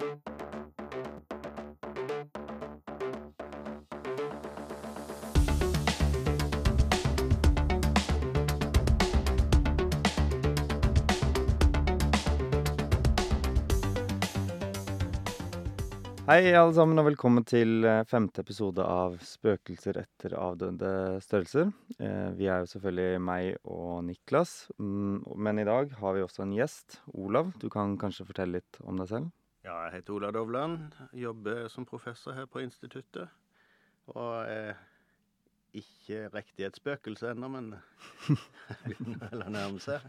Hei, alle sammen, og velkommen til eh, femte episode av Spøkelser etter avdøde størrelser. Eh, vi er jo selvfølgelig meg og Niklas, mm, men i dag har vi også en gjest. Olav, du kan kanskje fortelle litt om deg selv? Ja, jeg heter Ola Dovland. Jobber som professor her på instituttet. Og er ikke riktig et spøkelse ennå, men begynner vel å nærme seg.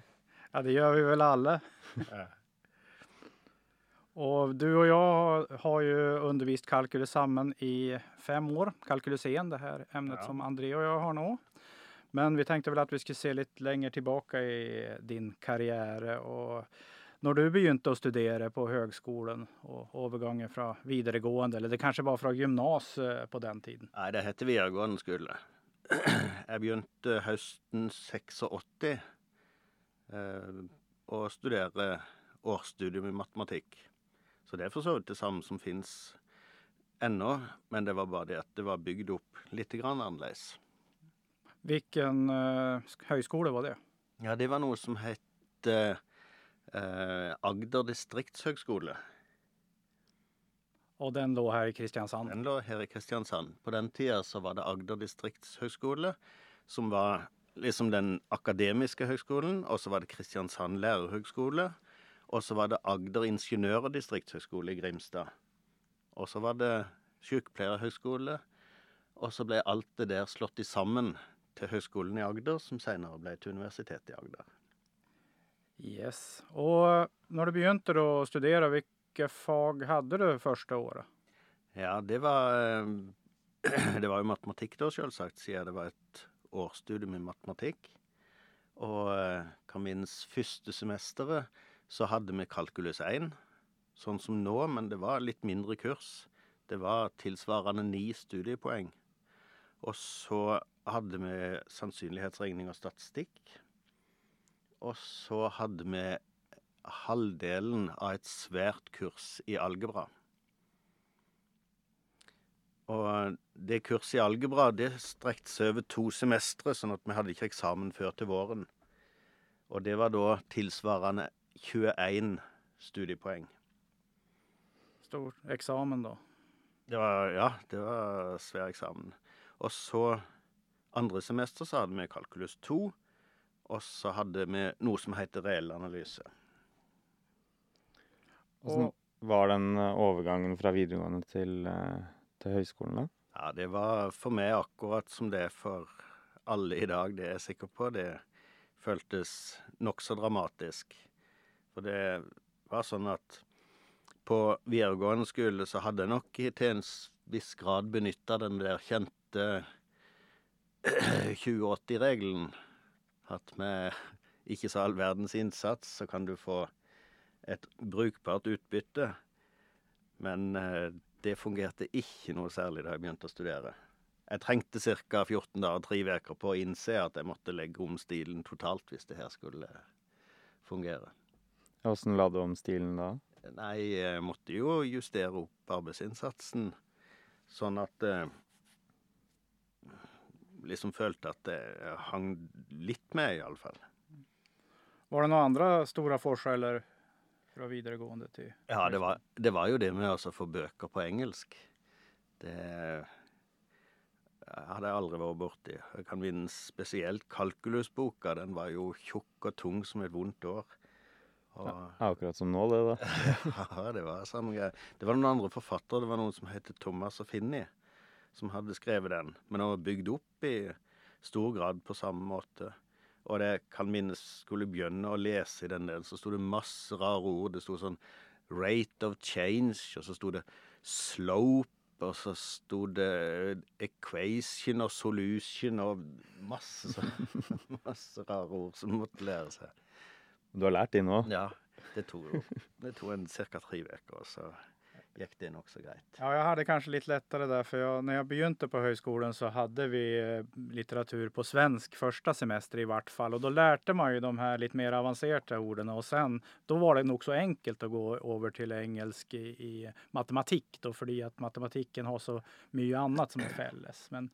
Ja, det gjør vi vel alle. Ja. Og du og jeg har, jo undervist kalkulus sammen i fem år. Kalkylusen, det her emnet Ja. som André og jeg har nå. Men vi tenkte vel at vi skulle se litt lenger tilbake i din karriere. Og når du begynte å studere på høgskolen, og overgangen fra videregående, eller det kanskje var fra gymnas eh, på den tiden. Nei, det heter videregående skole. Jeg begynte høsten 86 eh, å studere årsstudium i matematikk. Så det er for så vidt det samme som fins ennå, men det var bare det at det var bygd opp litt grann annerledes. Hvilken eh, høyskole var det? Ja, det var noe som het eh, eh, Agder distriktshøgskole. Og den lå her i Kristiansand. Den lå her i Kristiansand. På den tida så var det Agder distriktshøgskole, som var liksom den akademiske høgskolen, og så var det Kristiansand lærerhøgskole, og så var det Agder ingeniør- og distriktshøgskole i Grimstad. Og så var det sykepleierhøgskole, og så ble alt det der slått i sammen til Høgskolen i Agder, som senere ble til Universitetet i Agder. Yes. Og når du begynte å studere, hvilke fag hadde du første året? Ja, det var eh, Det var jo matematikk da, selvsagt, siden det var et årsstudium i matematikk. Og eh, kan minnes første semesteret så hadde vi kalkulus 1, sånn som nå, men det var litt mindre kurs. Det var tilsvarende ni studiepoeng. Og så hadde vi sannsynlighetsregning og statistikk. Og så hadde vi halvdelen av et svært kurs i algebra. Og det kurset i algebra det strekte seg over to semestre, sånn at vi hadde ikke eksamen før til våren. Og det var da tilsvarende 21 studiepoeng. Stor eksamen, da. Det var, ja, det var svær eksamen. Og så andre semester så hadde vi kalkulus 2, og så hadde vi noe som heter reell analyse. Hvordan var den eh, overgangen fra videregående til, eh, til høyskolen, da? Ja, det var for meg akkurat som det er for alle i dag, det er jeg sikker på. Det føltes nokså dramatisk. For det var sånn at på videregående skole så hadde jeg nok til en viss grad benytta den der kjente 2080-regelen. At med ikke så all verdens innsats, så kan du få et brukbart utbytte. Men eh, det fungerte ikke noe særlig da jeg begynte å studere. Jeg trengte ca. 14 dager, tre uker på å innse at jeg måtte legge om stilen totalt hvis det her skulle fungere. Åssen la du om stilen da? Nei, jeg måtte jo justere opp arbeidsinnsatsen, sånn at eh, Liksom følte at det hang litt med, iallfall. Var det noen andre store forskjeller fra videregående til Ja, det var, det var jo det med altså, å få bøker på engelsk. Det hadde jeg aldri vært borti. Jeg kan vinne spesielt kalkulusboka. Den var jo tjukk og tung som et vondt år. Og, Akkurat som nå, det, da. ja, det var samme greie. Det var noen andre forfattere. Det var noen som het Thomas og Finni, som hadde skrevet den. Men den var bygd opp i stor grad på samme måte. Og det kan minnes skulle begynne å lese i den delen, så sto det masse rare ord. Det sto sånn rate of change, og så sto det slope, og så sto det equation og solution og masse, masse rare ord som måtte lære seg. Du har lært de nå? Ja, det tok det tok en ca. tre uker, og så gikk det nokså greit. Ja, jeg hadde kanskje litt lettere der, for jeg, når jeg begynte på høyskolen, så hadde vi eh, litteratur på svensk første semester i hvert fall. Og da lærte man jo de her litt mer avanserte ordene. Og sen, da var det nokså enkelt å gå over til engelsk i, i matematikk, då, fordi at matematikken har så mye annet som er felles. Men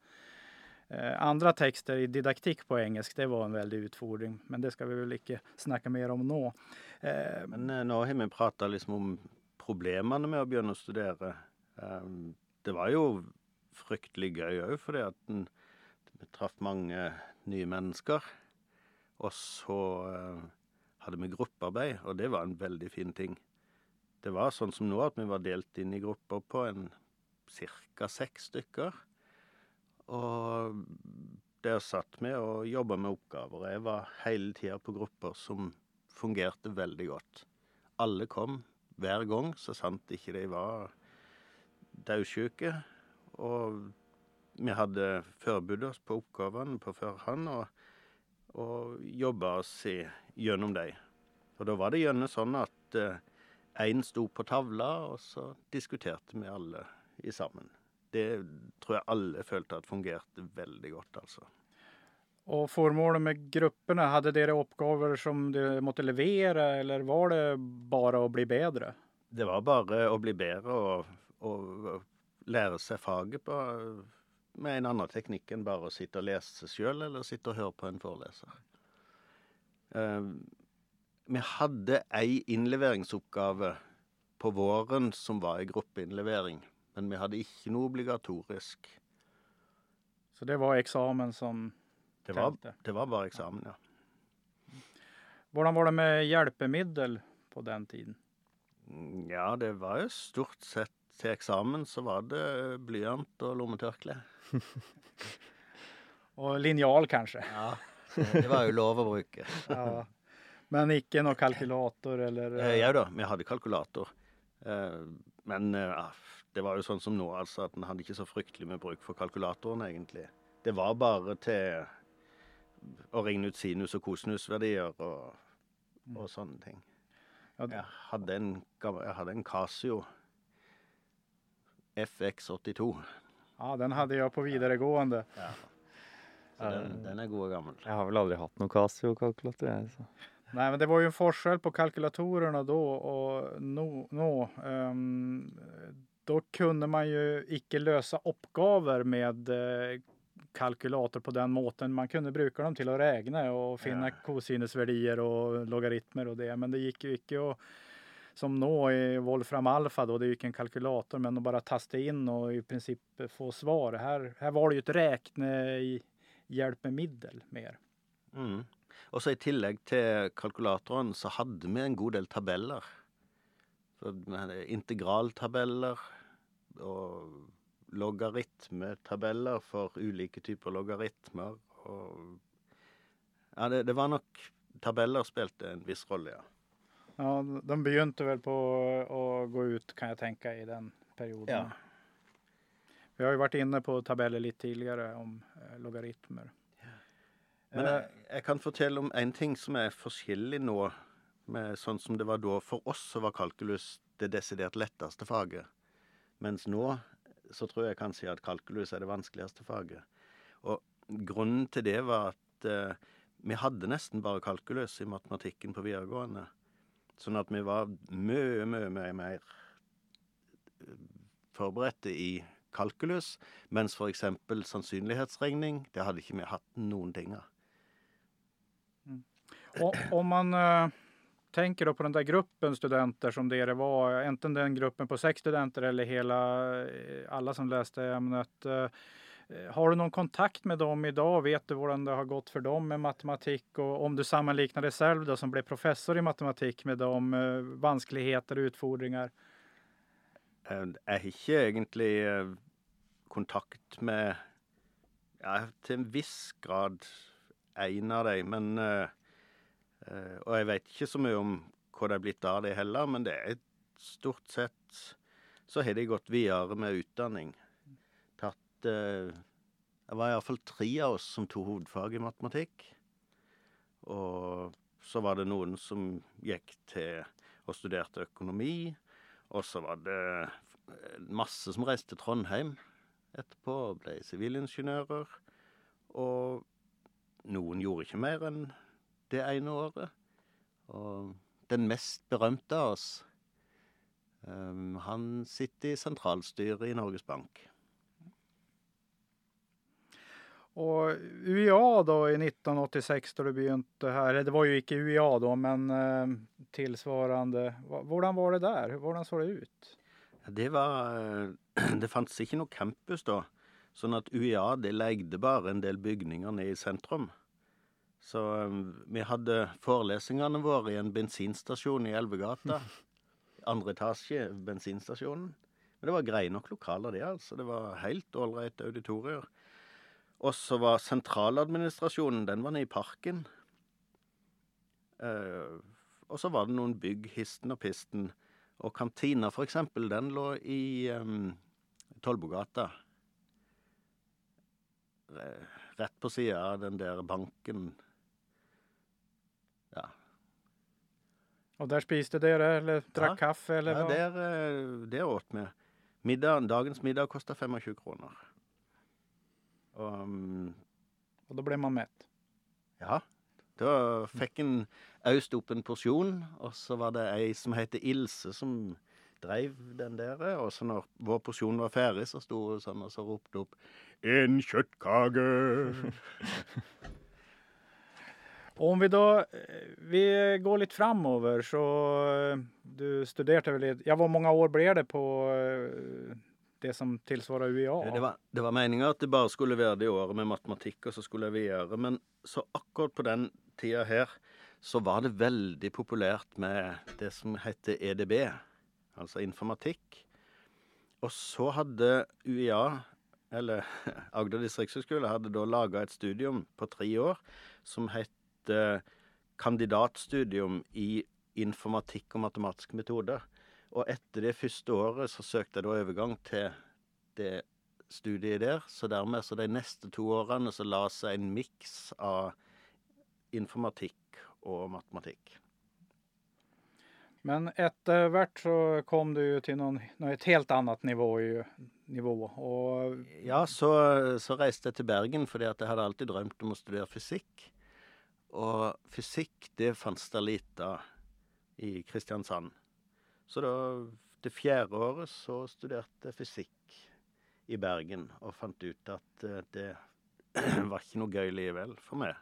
eh, andre tekster i didaktikk på engelsk, det var en veldig utfordring. Men det skal vi vel ikke snakke mer om nå. Eh, Men eh, nå har vi prata liksom om problemene med å begynne å studere. Um, det var jo fryktelig gøy òg, fordi at en, traff mange nye mennesker. Og så uh, hadde vi gruppearbeid, og det var en veldig fin ting. Det var sånn som nå, at vi var delt inn i grupper på en ca. seks stykker. Og der satt vi og jobba med oppgaver. Jeg var hele tida på grupper som fungerte veldig godt. Alle kom hver gang, så sant ikke de var daudsjuke. Og vi hadde forberedt oss på oppgavene på forhånd og, og jobba oss gjennom dem. Og da var det gjerne sånn at én eh, sto på tavla, og så diskuterte vi alle i sammen. Det tror jeg alle følte at fungerte veldig godt, altså. Og formålet med gruppene, hadde dere oppgaver som dere måtte levere, eller var det bare å bli bedre? Det var bare å bli bedre og, og lære seg faget på, med en annen teknikk enn bare å sitte og lese sjøl, eller sitte og høre på en foreleser. Uh, vi hadde ei innleveringsoppgave på våren som var ei gruppeinnlevering, men vi hadde ikke noe obligatorisk. Så det var eksamen som det var, det var bare eksamen, ja. Hvordan var det med hjelpemiddel på den tiden? Ja, det var jo stort sett til eksamen så var det blyant og lommetørkle. og linjal, kanskje? Ja, det var jo lov å bruke. ja. Men ikke noe kalkulator, eller? Eh, ja da, vi hadde kalkulator. Eh, men eh, det var jo sånn som nå, altså, at en hadde ikke så fryktelig med bruk for kalkulatoren, egentlig. Det var bare til å regne ut sinus- og kosinusverdier og, mm. og sånne ting. Jeg hadde en, jeg hadde en Casio FX82. Ja, den hadde jeg på videregående. Ja. Den, den, er god og gammel. Jeg har vel aldri hatt noen Casio-kalkulator, Altså. Nei, men det var jo en forskjell på kalkulatorene da og nå. nå. Um, da kunne man jo ikke løse oppgaver med uh, kalkulator på den måten. Man kunne bruke dem til å regne og finne kosinesverdier og logaritmer og det, men det gikk jo ikke å som nå i Wolfram Alfa, då, det gikk en kalkulator, men å bare taste inn og i prinsipp få svar. Her, her var det jo et regnehjelpemiddel mer. Mm. Og så I tillegg til kalkulatoren så hadde vi en god del tabeller. Integraltabeller og logaritmetabeller for ulike typer logaritmer. Og ja, det, det, var nok Tabeller spilte en viss rolle, ja. Ja, De begynte vel på å gå ut, kan jeg tenke, i den perioden. Ja. Vi har jo vært inne på tabeller litt tidligere om eh, logaritmer. Ja. Men jeg, jeg, kan fortelle om en ting som er forskjellig nå, med sånn som det var da. For oss så var kalkulus det desidert letteste faget. Mens nå så tror jeg kanskje at kalkulus er det vanskeligste faget. Og grunnen til det var at eh, vi hadde nesten bare kalkulus i matematikken på videregående. Sånn at vi var mye, mye, mye mer eh, forberedte i kalkulus, mens f.eks. sannsynlighetsregning, det hadde ikke vi hatt noen ting av. Mm. Og om man uh tenker då på den där gruppen studenter som dere var, enten den gruppen på sex studenter eller hela, eh, alla som läste ämnet. Eh, har du noen kontakt med dem i dag? Vet du hvordan det har gått for dem med matematikk? Og om du sammanliknar deg selv, da, som ble professor i matematikk, med de eh, vanskeligheter og utfordringer? Jeg har ikke egentlig kontakt med ja, Til en viss grad en av dem, men og jeg vet ikke så mye om hva det er blitt av det heller, men det er stort sett så har de gått videre med utdanning. Tatt eh, Det var iallfall tre av oss som tok hovedfag i matematikk. Og så var det noen som gikk til og studerte økonomi. Og så var det eh, masse som reiste til Trondheim etterpå og ble sivilingeniører. Og noen gjorde ikke mer enn det ene året. Og den mest berømte av oss, um, han sitter i sentralstyret i Norges Bank. Og UiA da i 1986 da du begynte her, eller det var jo ikke UiA da, men eh, tilsvarende. Hvordan var det der? Hvordan så det ut? Det var eh, Det fantes ikke noe campus da. Sånn at UiA det leide bare en del bygninger nede i sentrum. Så eh, vi hadde forelesningene våre i en bensinstasjon i Elvegata. Andre etasje, bensinstasjonen. Men det var greie nok lokaler, det. altså. Det var helt ålreit auditorier. Og så var sentraladministrasjonen, den var nede i parken. Eh, og så var det noen bygg, histen og pisten. Og kantina, for eksempel, den lå i um, Tollbugata. Rett på sida av den der banken. Og der spiste dere, eller drakk Ja. kaffe, eller ja hva? der, eh, der åt vi. Middagen, dagens middag kosta 25 kroner. Og um, Og da ble man mett. Ja. Da fikk en øst opp en porsjon, og så var det ei som heter Ilse, som dreiv den der. Og så når vår porsjon var ferdig, så sto hun sånn og så ropte opp En kjøttkake! Om vi da eh, Vi går litt framover, så eh, Du studerte vel litt, Ja, hvor mange år ble det på eh, det som tilsvarer UiA? Det var, det var meninga at det bare skulle være det året med matematikk, og så skulle jeg videre. Men så akkurat på den tida her, så var det veldig populært med det som heter EDB, altså informatikk. Og så hadde UiA, eller Agder distriktshøgskole, hadde da laga et studium på tre år som het eh, kandidatstudium i informatikk og matematiske metoder. Og etter det første året så søkte jeg da overgang til det studiet der. Så dermed så de neste to årene så la seg en miks av informatikk og matematikk. Men etter hvert så kom du jo til noen, noe et helt annet nivå. Nivå og Ja, så, så reiste jeg til Bergen fordi at jeg hadde alltid drømt om å studere fysikk. Og fysikk, det fantes det lite av i Kristiansand. Så da, det fjerde året, så studerte jeg fysikk i Bergen og fant ut at eh, det var ikke noe gøy likevel for meg.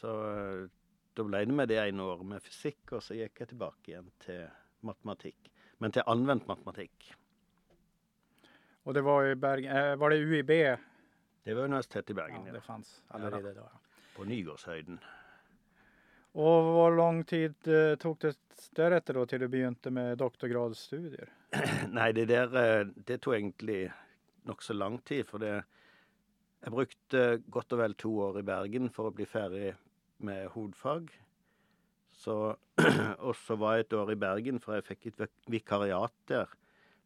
Så eh, da ble det med det ene året med fysikk, og så gikk jeg tilbake igjen til matematikk. Men til anvendt matematikk. Og det var i Bergen eh, Var det UiB? Det var Universitetet i Ja, Bergen, ja. det fanns allerede da. På Nygårdshøyden. Og hvor lang tid eh, tok det deretter da til du begynte med doktorgradsstudier? Nei, det der eh, Det tok egentlig nokså lang tid, for det Jeg brukte godt og vel to år i Bergen for å bli ferdig med hovedfag. Så Og så var jeg et år i Bergen, for jeg fikk et vikariat der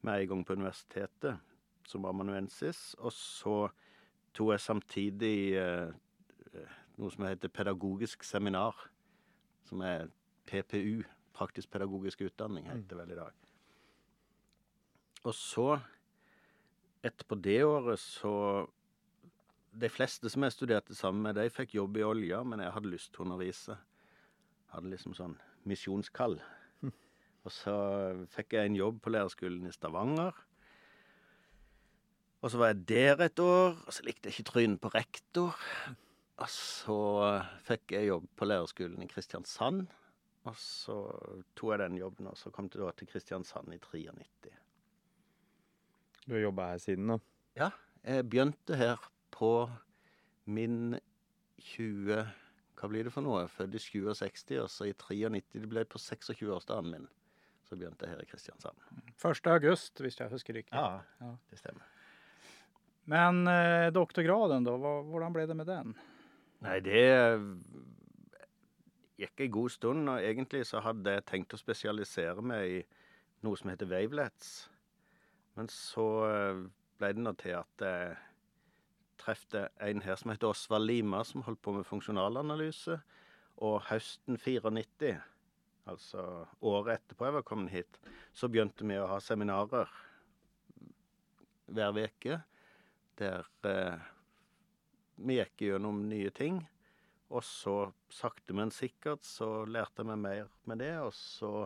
med en gang på universitetet, som amanuensis. Og så tok jeg samtidig eh, noe som heter pedagogisk seminar, som er PPU, praktisk pedagogisk utdanning, heter det vel i dag. Og så, etterpå det året, så De fleste som jeg studerte sammen med, de fikk jobb i olja, men jeg hadde lyst til å undervise. Hadde liksom sånn misjonskall. Og så fikk jeg en jobb på lærerskolen i Stavanger. Og så var jeg der et år, og så likte jeg ikke trynet på rektor. Og så fikk jeg jobb på lærerskolen i Kristiansand. Og så tok jeg den jobben, og så kom jeg da til Kristiansand i 93. Du har jobba her siden, da? Ja, jeg begynte her på min 20 Hva blir det for noe? Født i 67, og så i 93. Det ble på 26-årsdagen min. Så begynte jeg her i Kristiansand. 1. august, hvis jeg husker riktig. Ja. det stemmer. Men eh, doktorgraden, da? Hvordan ble det med den? Nei, det gikk en god stund, og egentlig så hadde jeg tenkt å spesialisere meg i noe som heter wavelets. Men så eh, ble det nå til at jeg traff en her som heter Osvald Lima, som holdt på med funksjonalanalyse. Og høsten 94, altså året etterpå jeg var kommet hit, så begynte vi å ha seminarer hver uke der eh, vi gikk gjennom nye ting. Og så sakte, men sikkert så lærte vi mer med det, og så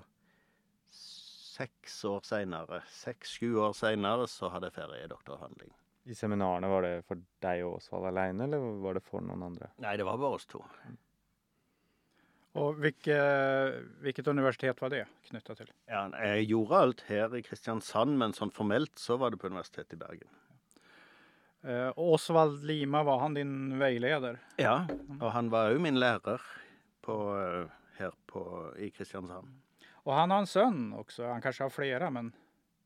seks år seinere, seks-sju år seinere, så hadde jeg ferie i doktoravhandling. I seminarene, var det for deg og Osvald aleine, eller var det for noen andre? Nei, det var bare oss to. Og hvilke, hvilket universitet var det knytta til? Ja, jeg gjorde alt her i Kristiansand, men sånn formelt så var det på Universitetet i Bergen. Eh, Osvald Lima, var han din veileder? Ja, og han var òg min lærer på, eh, her på, i Kristiansand. Og han har en sønn også, han kanskje har flere, men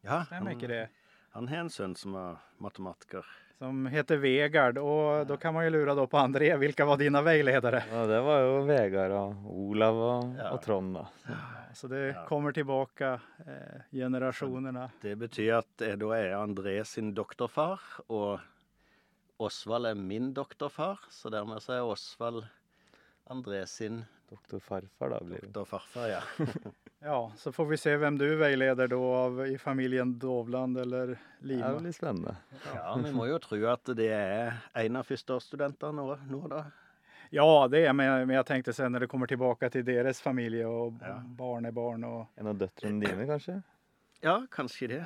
Ja, stemmer ikke det? han har en sønn som er matematiker. Som heter Vegard, og da kan man jo lure da på André, hvilke var dine veiledere? Ja, det var jo Vegard og Olav og, Ja. og Trond, da. Så det Ja. kommer tilbake eh, generasjonene. Det betyr at jeg da er André sin doktorfar, og Osvald er min doktorfar. Så dermed så er Osvald André sin Doktorfarfar, da blir det. doktorfarfar, ja. Ja, så får vi se hvem du veileder da av, i familien Dovland eller Lima. Det blir spennende. Ja, vi må jo tro at det er en av førsteårsstudentene nå, nå, da. Ja, det er men men tenkte tänkte sen när det kommer tilbake til deres familie og Ja. barnebarn og En av døtrene dine, kanskje? Ja, kanskje det.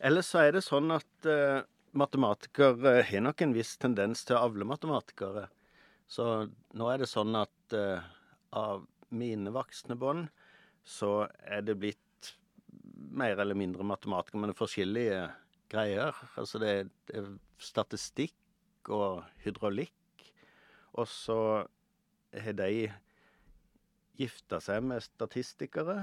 Eller så er det sånn at eh, matematikere har nok en viss tendens til å avle matematikere. Så nå er det sånn at uh, av mine voksne bånd så er det blitt mer eller mindre matematikere, men forskjellige greier. Altså det er, det er statistikk og hydraulikk. Og så har de gifta seg med statistikere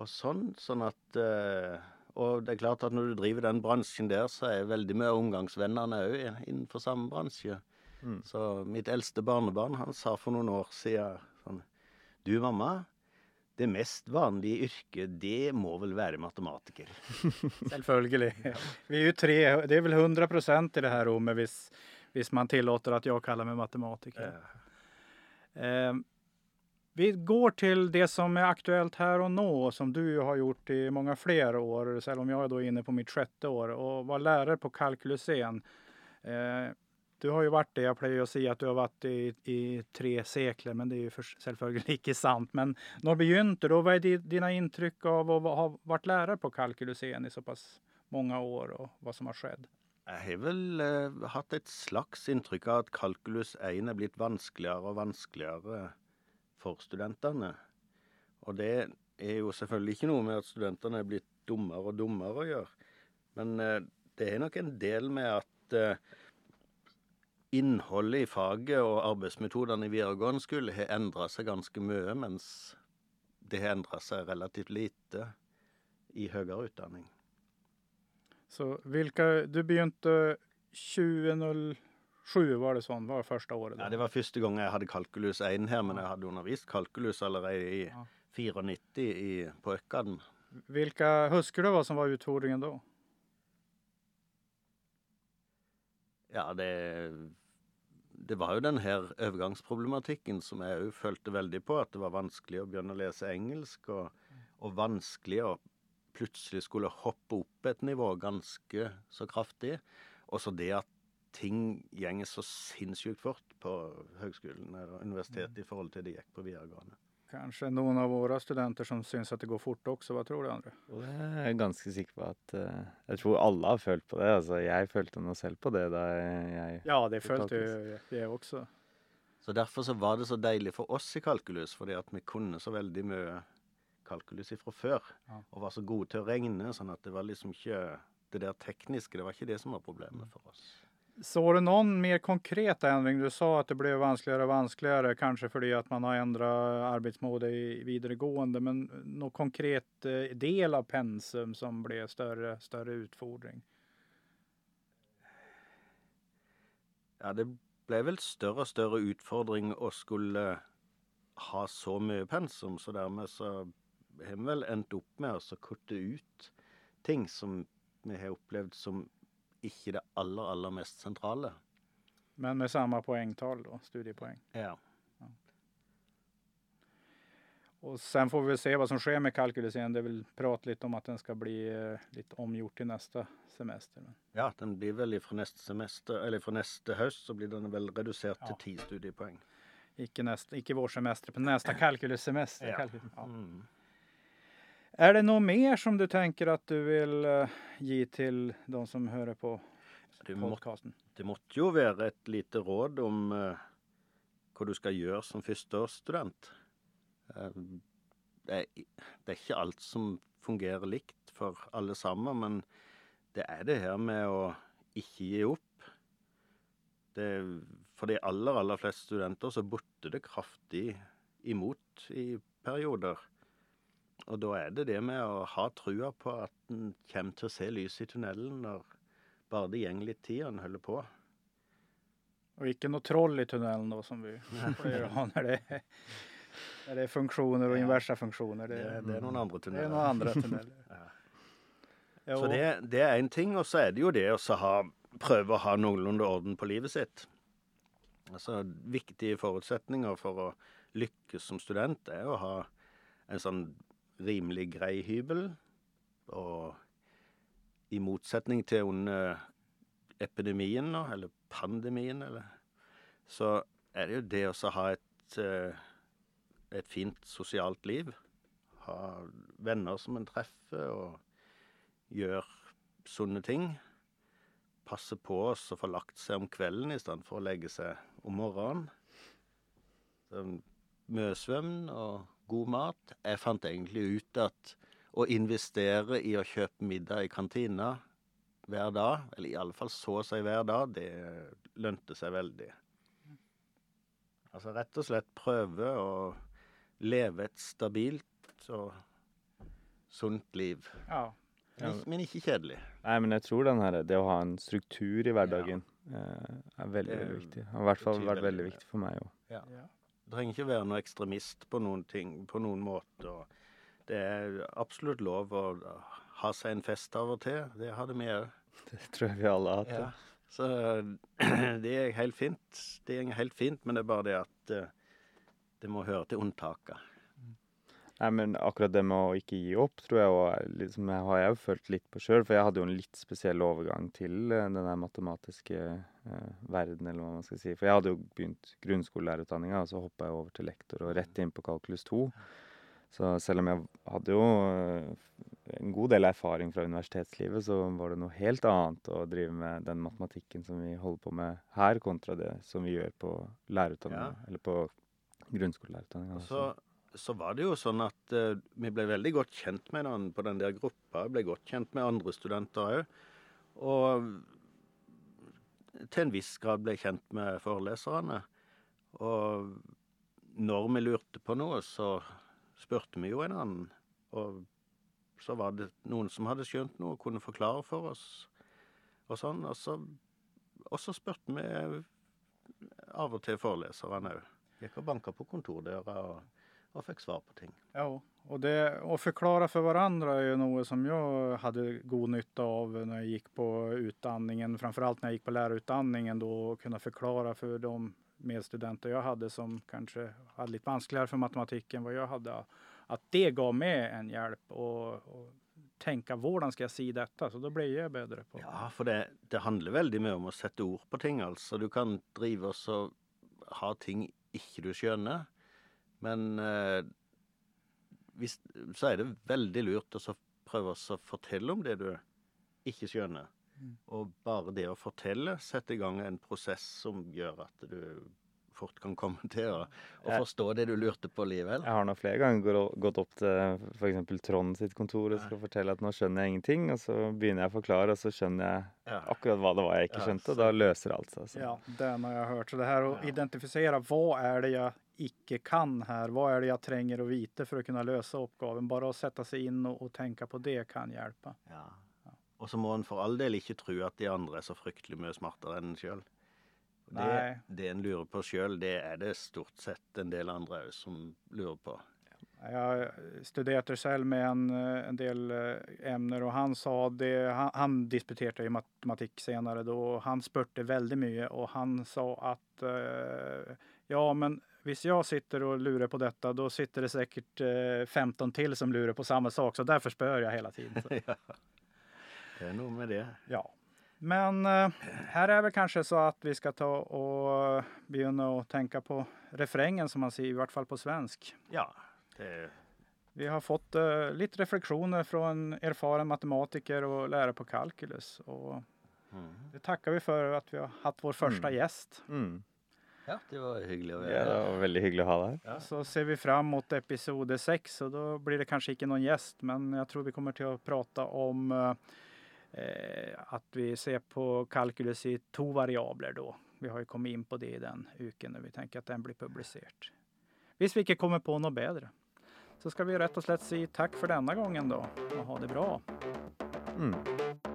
og sånn. Sånn at eh, Og det er klart at når du driver den bransjen der, så er veldig mye av omgangsvennene òg innenfor samme bransje. Mm. Så mitt eldste barnebarn, han sa for noen år siden sånn Du, mamma. Det mest vanlige yrket, det må vel være matematiker. Selvfølgelig. Vi er jo tre, det er vel 100 procent i det her rommet hvis, hvis man tillater at jeg kaller meg matematiker. Eh, vi går till det som är aktuellt här och nå, som du har gjort i många fler år, selv om jag är då inne på mitt sjätte år, och var lärare på kalkylusen. Eh, du har jo vært det, Jeg pleier å si at du har vært i, i tre sekler, men det er jo for, selvfølgelig ikke sant. Men når begynte du, og hva er dine inntrykk av å ha vært lærer på kalkylusen i såpass mange år, og hva som har skjedd? Jeg har vel eh, hatt et slags inntrykk av at kalkulus 1 er blitt vanskeligere og vanskeligere for studentene. Og det er jo selvfølgelig ikke noe med at studentene er blitt dummere og dummere å gjøre. Men eh, det er nok en del med at eh, innholdet i faget og arbeidsmetodene i videregående skole har endra seg ganske mye, mens det har endra seg relativt lite i høyere utdanning. Så hvilke, du begynte 2007, var det sånn? Var det første året? Ja, det var første gang jeg hadde kalkulus 1 her, men jeg hadde undervist kalkulus allerede i Ja. 94 i, på Økkaden. Hvilke husker du hva som var utfordringen da? Ja, det Det var jo den her overgangsproblematikken som jeg òg følte veldig på. At det var vanskelig å begynne å lese engelsk, og, og vanskelig å plutselig skulle hoppe opp et nivå ganske så kraftig. Og så det at ting gjenger så sinnssykt fort på høgskolen eller universitetet i forhold til det gikk på videregående. Kanskje noen av våre studenter som syns at det går fort også, hva tror du, André? Det er jeg ganske sikker på at uh, Jeg tror alle har følt på det. Altså, jeg følte nå selv på det da jeg Ja, det Det følte jo jeg også. Så derfor så var det så deilig for oss i kalkulus, fordi at vi kunne så veldig mye kalkulus ifra før. Ja. Og var så gode til å regne, sånn at det var liksom ikke det der tekniske, det var ikke det som var problemet for oss. Så var det noen mer konkret endring? Du sa at det ble vanskeligere og vanskeligere, kanskje fordi at man har endret arbeidsmåte i videregående, men noen konkret eh, del av pensum som ble større, større utfordring? Ja, det ble vel større og større utfordring å skulle ha så mye pensum, så dermed så har vi vel endt opp med å kutte ut ting som vi har opplevd som ikke det aller, aller mest sentrale. Men med samme poengtall, da, studiepoeng. Ja. Og sen får vi väl se hva som skjer med kalkylus igen. Det er vel prat litt om at den skal bli litt omgjort til neste semester. Men Ja, den blir vel fra neste semester, eller fra neste høst, så blir den vel redusert Ja. til ti studiepoeng. Ikke, nästa, icke vårsemester, men neste kalkylussemester. Ja. Kalkylus. Ja. Mm. Är det noe mer som du tenker at du vil gi til till de som hører på podkasten? det måtte jo være et lite råd om uh, hva du skal gjøre som førsteårsstudent. Uh, det, er, det er ikke alt som fungerer likt for alle sammen, men det er det her med å ikke gi opp. Det, for de aller, aller fleste studenter så butter det kraftig imot i perioder. Og da er det det med å ha trua på at en kommer til å se lys i tunnelen når bare det går litt tid og en holder på. Og ikke noe troll i tunnelen nå som vi pleier å ha når det, er, det funktioner och Ja. inversa. Det, Det, det er noen andre det er tunneler. andre tunneler. Ja. Så det, det er én ting, og så er det jo det å ha, prøve å ha noenlunde orden på livet sitt. Altså, Viktige forutsetninger for å lykkes som student er å ha en sånn rimelig grei hybel. Og i motsetning til under epidemien nå, eller pandemien, eller Så er det jo det å ha et, eh, et fint sosialt liv. Ha venner som en treffer, og gjør sunne ting. Passe på oss å få lagt seg om kvelden i stedet for å legge seg om morgenen. Så, og god mat. Jeg fant egentlig ut at å investere i å kjøpe middag i kantina hver dag, eller i alle fall så å si hver dag, det lønte seg veldig. Altså rett og slett prøve å leve et stabilt og sunt liv. ja. Men, ikke- men ikke kjedelig. Nei, men jeg tror den her, det å ha en struktur i hverdagen ja. er veldig, veldig viktig. Har i hvert fall vært veldig viktig for meg òg. Ja. Trenger ikke være noe ekstremist på noen ting, på noen måte. Og det er absolutt lov å ha seg en fest av og til. Det hadde vi òg. Det tror jeg vi alle har hatt. Ja. Ja. Så det er helt fint. Det er helt fint, men det er bare det at eh, det må høre til unntaket. Nei, men akkurat det med å ikke gi opp, tror jeg òg liksom, har jeg jo følt litt på sjøl. For jeg hadde jo en litt spesiell overgang til eh, den der matematiske eh, verden, eller hva man skal si. For jeg hadde jo begynt grunnskolelærerutdanninga, og så hoppa jeg over til lektor og rett inn på kalkulus 2. Så selv om jeg hadde jo eh, en god del erfaring fra universitetslivet, så var det noe helt annet å drive med den matematikken som vi holder på med her, kontra det som vi gjør på lærerutdanninga, Ja. eller på grunnskolelærerutdanninga. Så, var det jo sånn at uh, vi ble veldig godt kjent med den på den der gruppa. Ble godt kjent med andre studenter òg. Og til en viss grad ble kjent med foreleserne. Og når vi lurte på noe, så spurte vi jo en annen. Og så var det noen som hadde skjønt noe, og kunne forklare for oss. Og sånn. Og så, og så spurte vi av og til foreleserne òg. Gikk og banka på kontordøra og, og fikk svar på ting. Ja, og det, å forklare for hverandre er jo noe som jeg hadde god nytte av når jeg gikk på utdanningen, framfor alt når jeg gikk på lærerutdanningen, å kunne forklare for de medstudenter jeg hadde som kanskje hadde litt vanskeligere for matematikk enn hva jeg hadde, at det gav meg en hjelp. og, og tenke hvordan skal jeg si dette, Så da ble jeg bedre på Ja, for det, det handler veldig mye om å sette ord på ting, altså. Du kan drive og ha ting ikke du skjønner, men eh, hvis, så er det veldig lurt å så prøve å fortelle om det du ikke skjønner. Mm. Og bare det å fortelle setter i gang en prosess som gjør at du fort kan komme til å, å Jeg- forstå det du lurte på likevel. Jeg har nå flere ganger gått opp til f.eks. Trond sitt kontor og skal fortelle at nå skjønner jeg ingenting, og så begynner jeg å forklare, og så skjønner jeg akkurat hva det var jeg ikke Ja, skjønte, og da løser alt seg. Så. Ja, det har jeg hørt. Så det her å Ja. hva er är det jag icke kan her. Hva er det jeg trenger å vite for å kunne løse oppgaven? Bare å sette seg inn og, og tenke på det kan hjelpe. Ja. Og så må en for all del ikke tro at de andre er så fryktelig mye smartere enn en sjøl. Det, det en lurer på sjøl, det er det stort sett en del andre òg som lurer på. Jeg studerte selv med en, eh, en del emner, og han sa det, han, han disputerte i matematikk senere, og han spurte veldig mye, og han sa at uh, ja men hvis jeg sitter og lurer på dette, da sitter det sikkert eh, 15 til som lurer på samme sak, så derfor spør jeg hele tiden. Ja. Det er noe med det. Ja. Men eh, her er vel kanskje så at vi skal ta og begynne å tenke på refrengen, som man sier, i hvert fall på svensk. Ja. Det, Vi har fått eh, litt refleksjoner fra en erfaren matematiker og lærer på kalkulus. Og mm. det takker vi for at vi har hatt vår første Mm. gjest. Mm. Ja, det var hyggelig å Ja, det var veldig hyggelig å ha deg her. Ja. Så ser vi fram mot episode seks, og da blir det kanskje ikke noen gjest, men jeg tror vi kommer til å prate om eh, at vi ser på kalkulus i to variabler da. Vi har jo kommet inn på det i den uken, og vi tenker at den blir publisert. Hvis vi ikke kommer på noe bedre. Så skal vi rett og slett si takk for denne gangen da, og ha det bra. Mm.